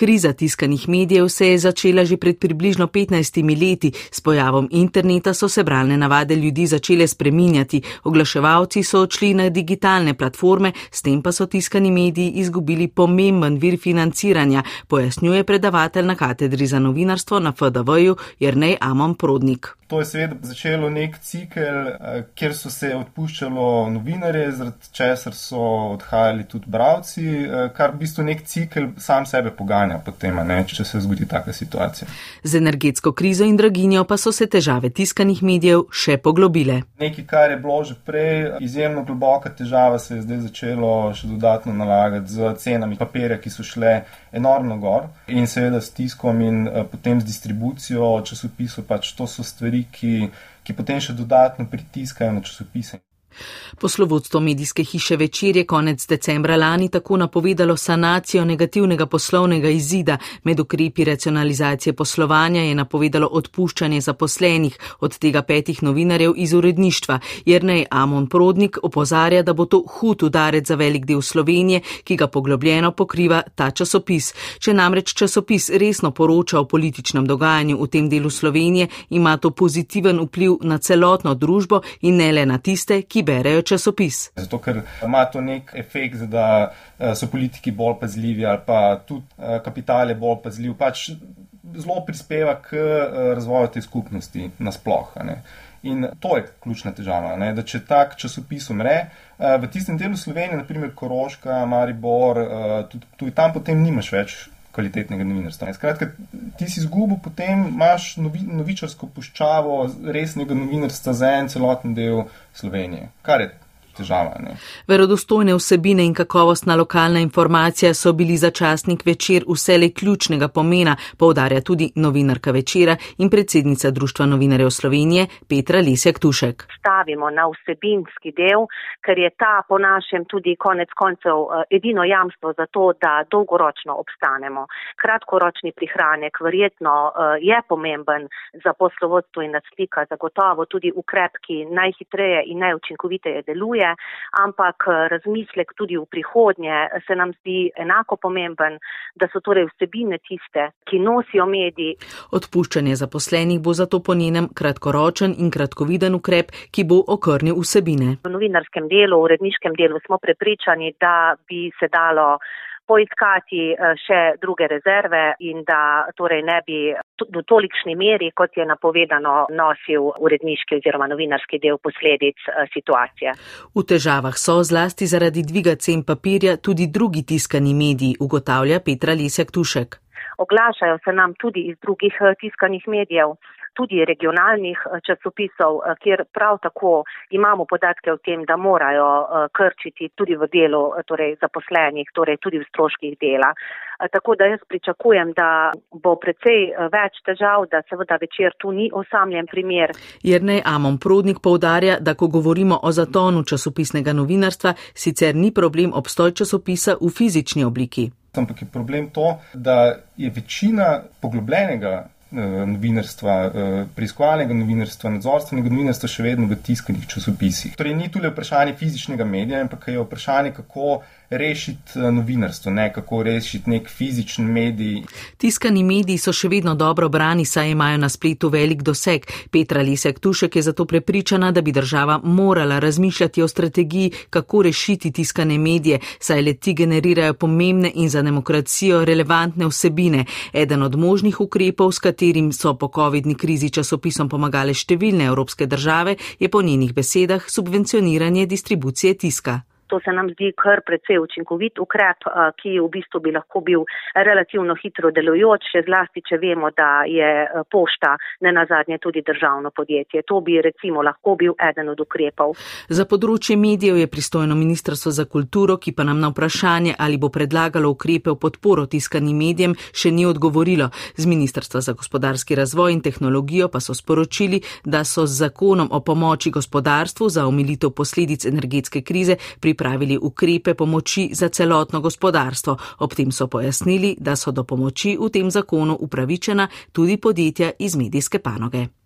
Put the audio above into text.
Kriza tiskanih medijev se je začela že pred približno 15 leti. S pojavom interneta so se bralne navade ljudi začele spreminjati. Oglaševalci so odšli na digitalne platforme, s tem pa so tiskani mediji izgubili pomemben vir financiranja, pojasnjuje predavatelj na katedri za novinarstvo na FDV-ju Jrnej Amon Prodnik. To je seveda začelo nek cikel, eh, kjer so se odpuščalo novinarje, zaradi česar so odhajali tudi bravci, eh, kar v bistvu nek cikel sam sebe poganja potem, ne, če se zgodi taka situacija. Z energetsko krizo in draginjo pa so se težave tiskanih medijev še poglobile. Nekaj, kar je bilo že prej izjemno globoka težava, se je zdaj začelo še dodatno nalagati z cenami papirja, ki so šle enormno gor in seveda s tiskom in uh, potem z distribucijo časopisov, pač to so stvari, ki, ki potem še dodatno pritiskajo na časopise. Poslovodstvo medijske hiše večer je konec decembra lani tako napovedalo sanacijo negativnega poslovnega izida. Med ukrepi racionalizacije poslovanja je napovedalo odpuščanje zaposlenih, od tega petih novinarjev iz uredništva. Jernej Amon Prodnik opozarja, da bo to hud udarec za velik del Slovenije, ki ga poglobljeno pokriva ta časopis. Če namreč časopis resno poroča o političnem dogajanju v tem delu Slovenije, ima to pozitiven vpliv na celotno družbo in ne le na tiste, ki berejo časopis. Zato, ker ima to nek efekt, da eh, so politiki bolj pazljivi ali pa tudi eh, kapital je bolj pazljiv, pač zelo prispeva k eh, razvoju te skupnosti nasploh. In to je ključna težava, ne? da če tak časopis umre, v tistem delu Slovenije, naprimer Koroška, Maribor, tudi, tudi tam potem nimaš več kvalitetnega novinarstva. Skratka, ti si izgubil, potem imaš novi, novičarsko puščavo resnega novinarstva za en celoten del Slovenije. Kar je težava. Ne. Verodostojne vsebine in kakovostna lokalna informacija so bili za časnik večer vsele ključnega pomena, povdarja tudi novinarka večera in predsednica Društva novinarjev Slovenije Petra Lesjak Tušek. Stavimo na vsebinski del, ker je ta po našem tudi konec koncev eh, edino jamstvo za to, da dolgoročno obstanemo. Kratkoročni prihranek verjetno eh, je pomemben za poslovodstvo in nadslika, zagotovo tudi ukrep, ki najhitreje in najučinkoviteje deluje ampak eh, razmislek tudi v prihodnje se nam zdi enako pomemben, da so torej vsebine tiste, ki nosijo mediji. Odpuščanje zaposlenih bo zato po njenem kratkoročen in kratkoviden ukrep, ki bo okrnil vsebine. V novinarskem delu, v uredniškem delu smo prepričani, da bi se dalo poiskati eh, še druge rezerve in da torej ne bi v tolikšni meri, kot je napovedano, nosil uredniški oziroma novinarski del posledic eh, situacije. V težavah so zlasti zaradi dviga cen papirja tudi drugi tiskani mediji, ugotavlja Petra Lesjak Tušek. Oglašajo se nam tudi iz drugih eh, tiskanih medijev tudi regionalnih eh, časopisov, eh, kjer prav tako imamo podatke o tem, da morajo krčiti tudi v delu torej zaposlenih, torej tudi v stroških dela. Tako da jaz pričakujem, da bo precej več težav, da seveda večer tu ni osamljen primer. Jernej Amon Prodnik povdarja, da ko govorimo o zatonu časopisnega novinarstva, sicer ni problem obstoj časopisa v fizični obliki. Ampak je problem to, da je večina poglobljenega Eh, novinarstva, eh, preiskovalnega novinarstva, nadzorstvenega novinarstva še vedno v tiskanih časopisih. Torej, ni tu le vprašanje fizičnega medija, ampak je vprašanje, kako rešiti eh, novinarstvo, ne kako rešiti nek fizičen medij. Tiskani mediji so še vedno dobro brani, saj imajo na spletu velik doseg. Petra Lesek Tušek je zato prepričana, da bi država morala razmišljati o strategiji, kako rešiti tiskane medije, saj le ti generirajo pomembne in za demokracijo relevantne vsebine. Eden od možnih ukrepov, s katerim so po COVID-ni krizi časopisom pomagale številne evropske države, je po njenih besedah subvencioniranje distribucije tiska. To se nam zdi kar precej učinkovit ukrep, eh, ki v bistvu bi lahko bil relativno hitro delujoč, še zlasti, če vemo, da je eh, pošta ne nazadnje tudi državno podjetje. To bi recimo lahko bil eden od ukrepov. Za področje medijev je pristojno Ministrstvo za kulturo, ki pa nam na vprašanje, ali bo predlagalo ukrepe v podporo tiskanim medijem, še ni odgovorilo. Z Ministrstva za gospodarski razvoj in tehnologijo pa so sporočili, da so z zakonom o pomoči gospodarstvu za omilitev posledic energetske krize pri pripravili ukrepe pomoči za celotno gospodarstvo. Ob tem so pojasnili, da so do pomoči v tem zakonu upravičena tudi podjetja iz medijske panoge.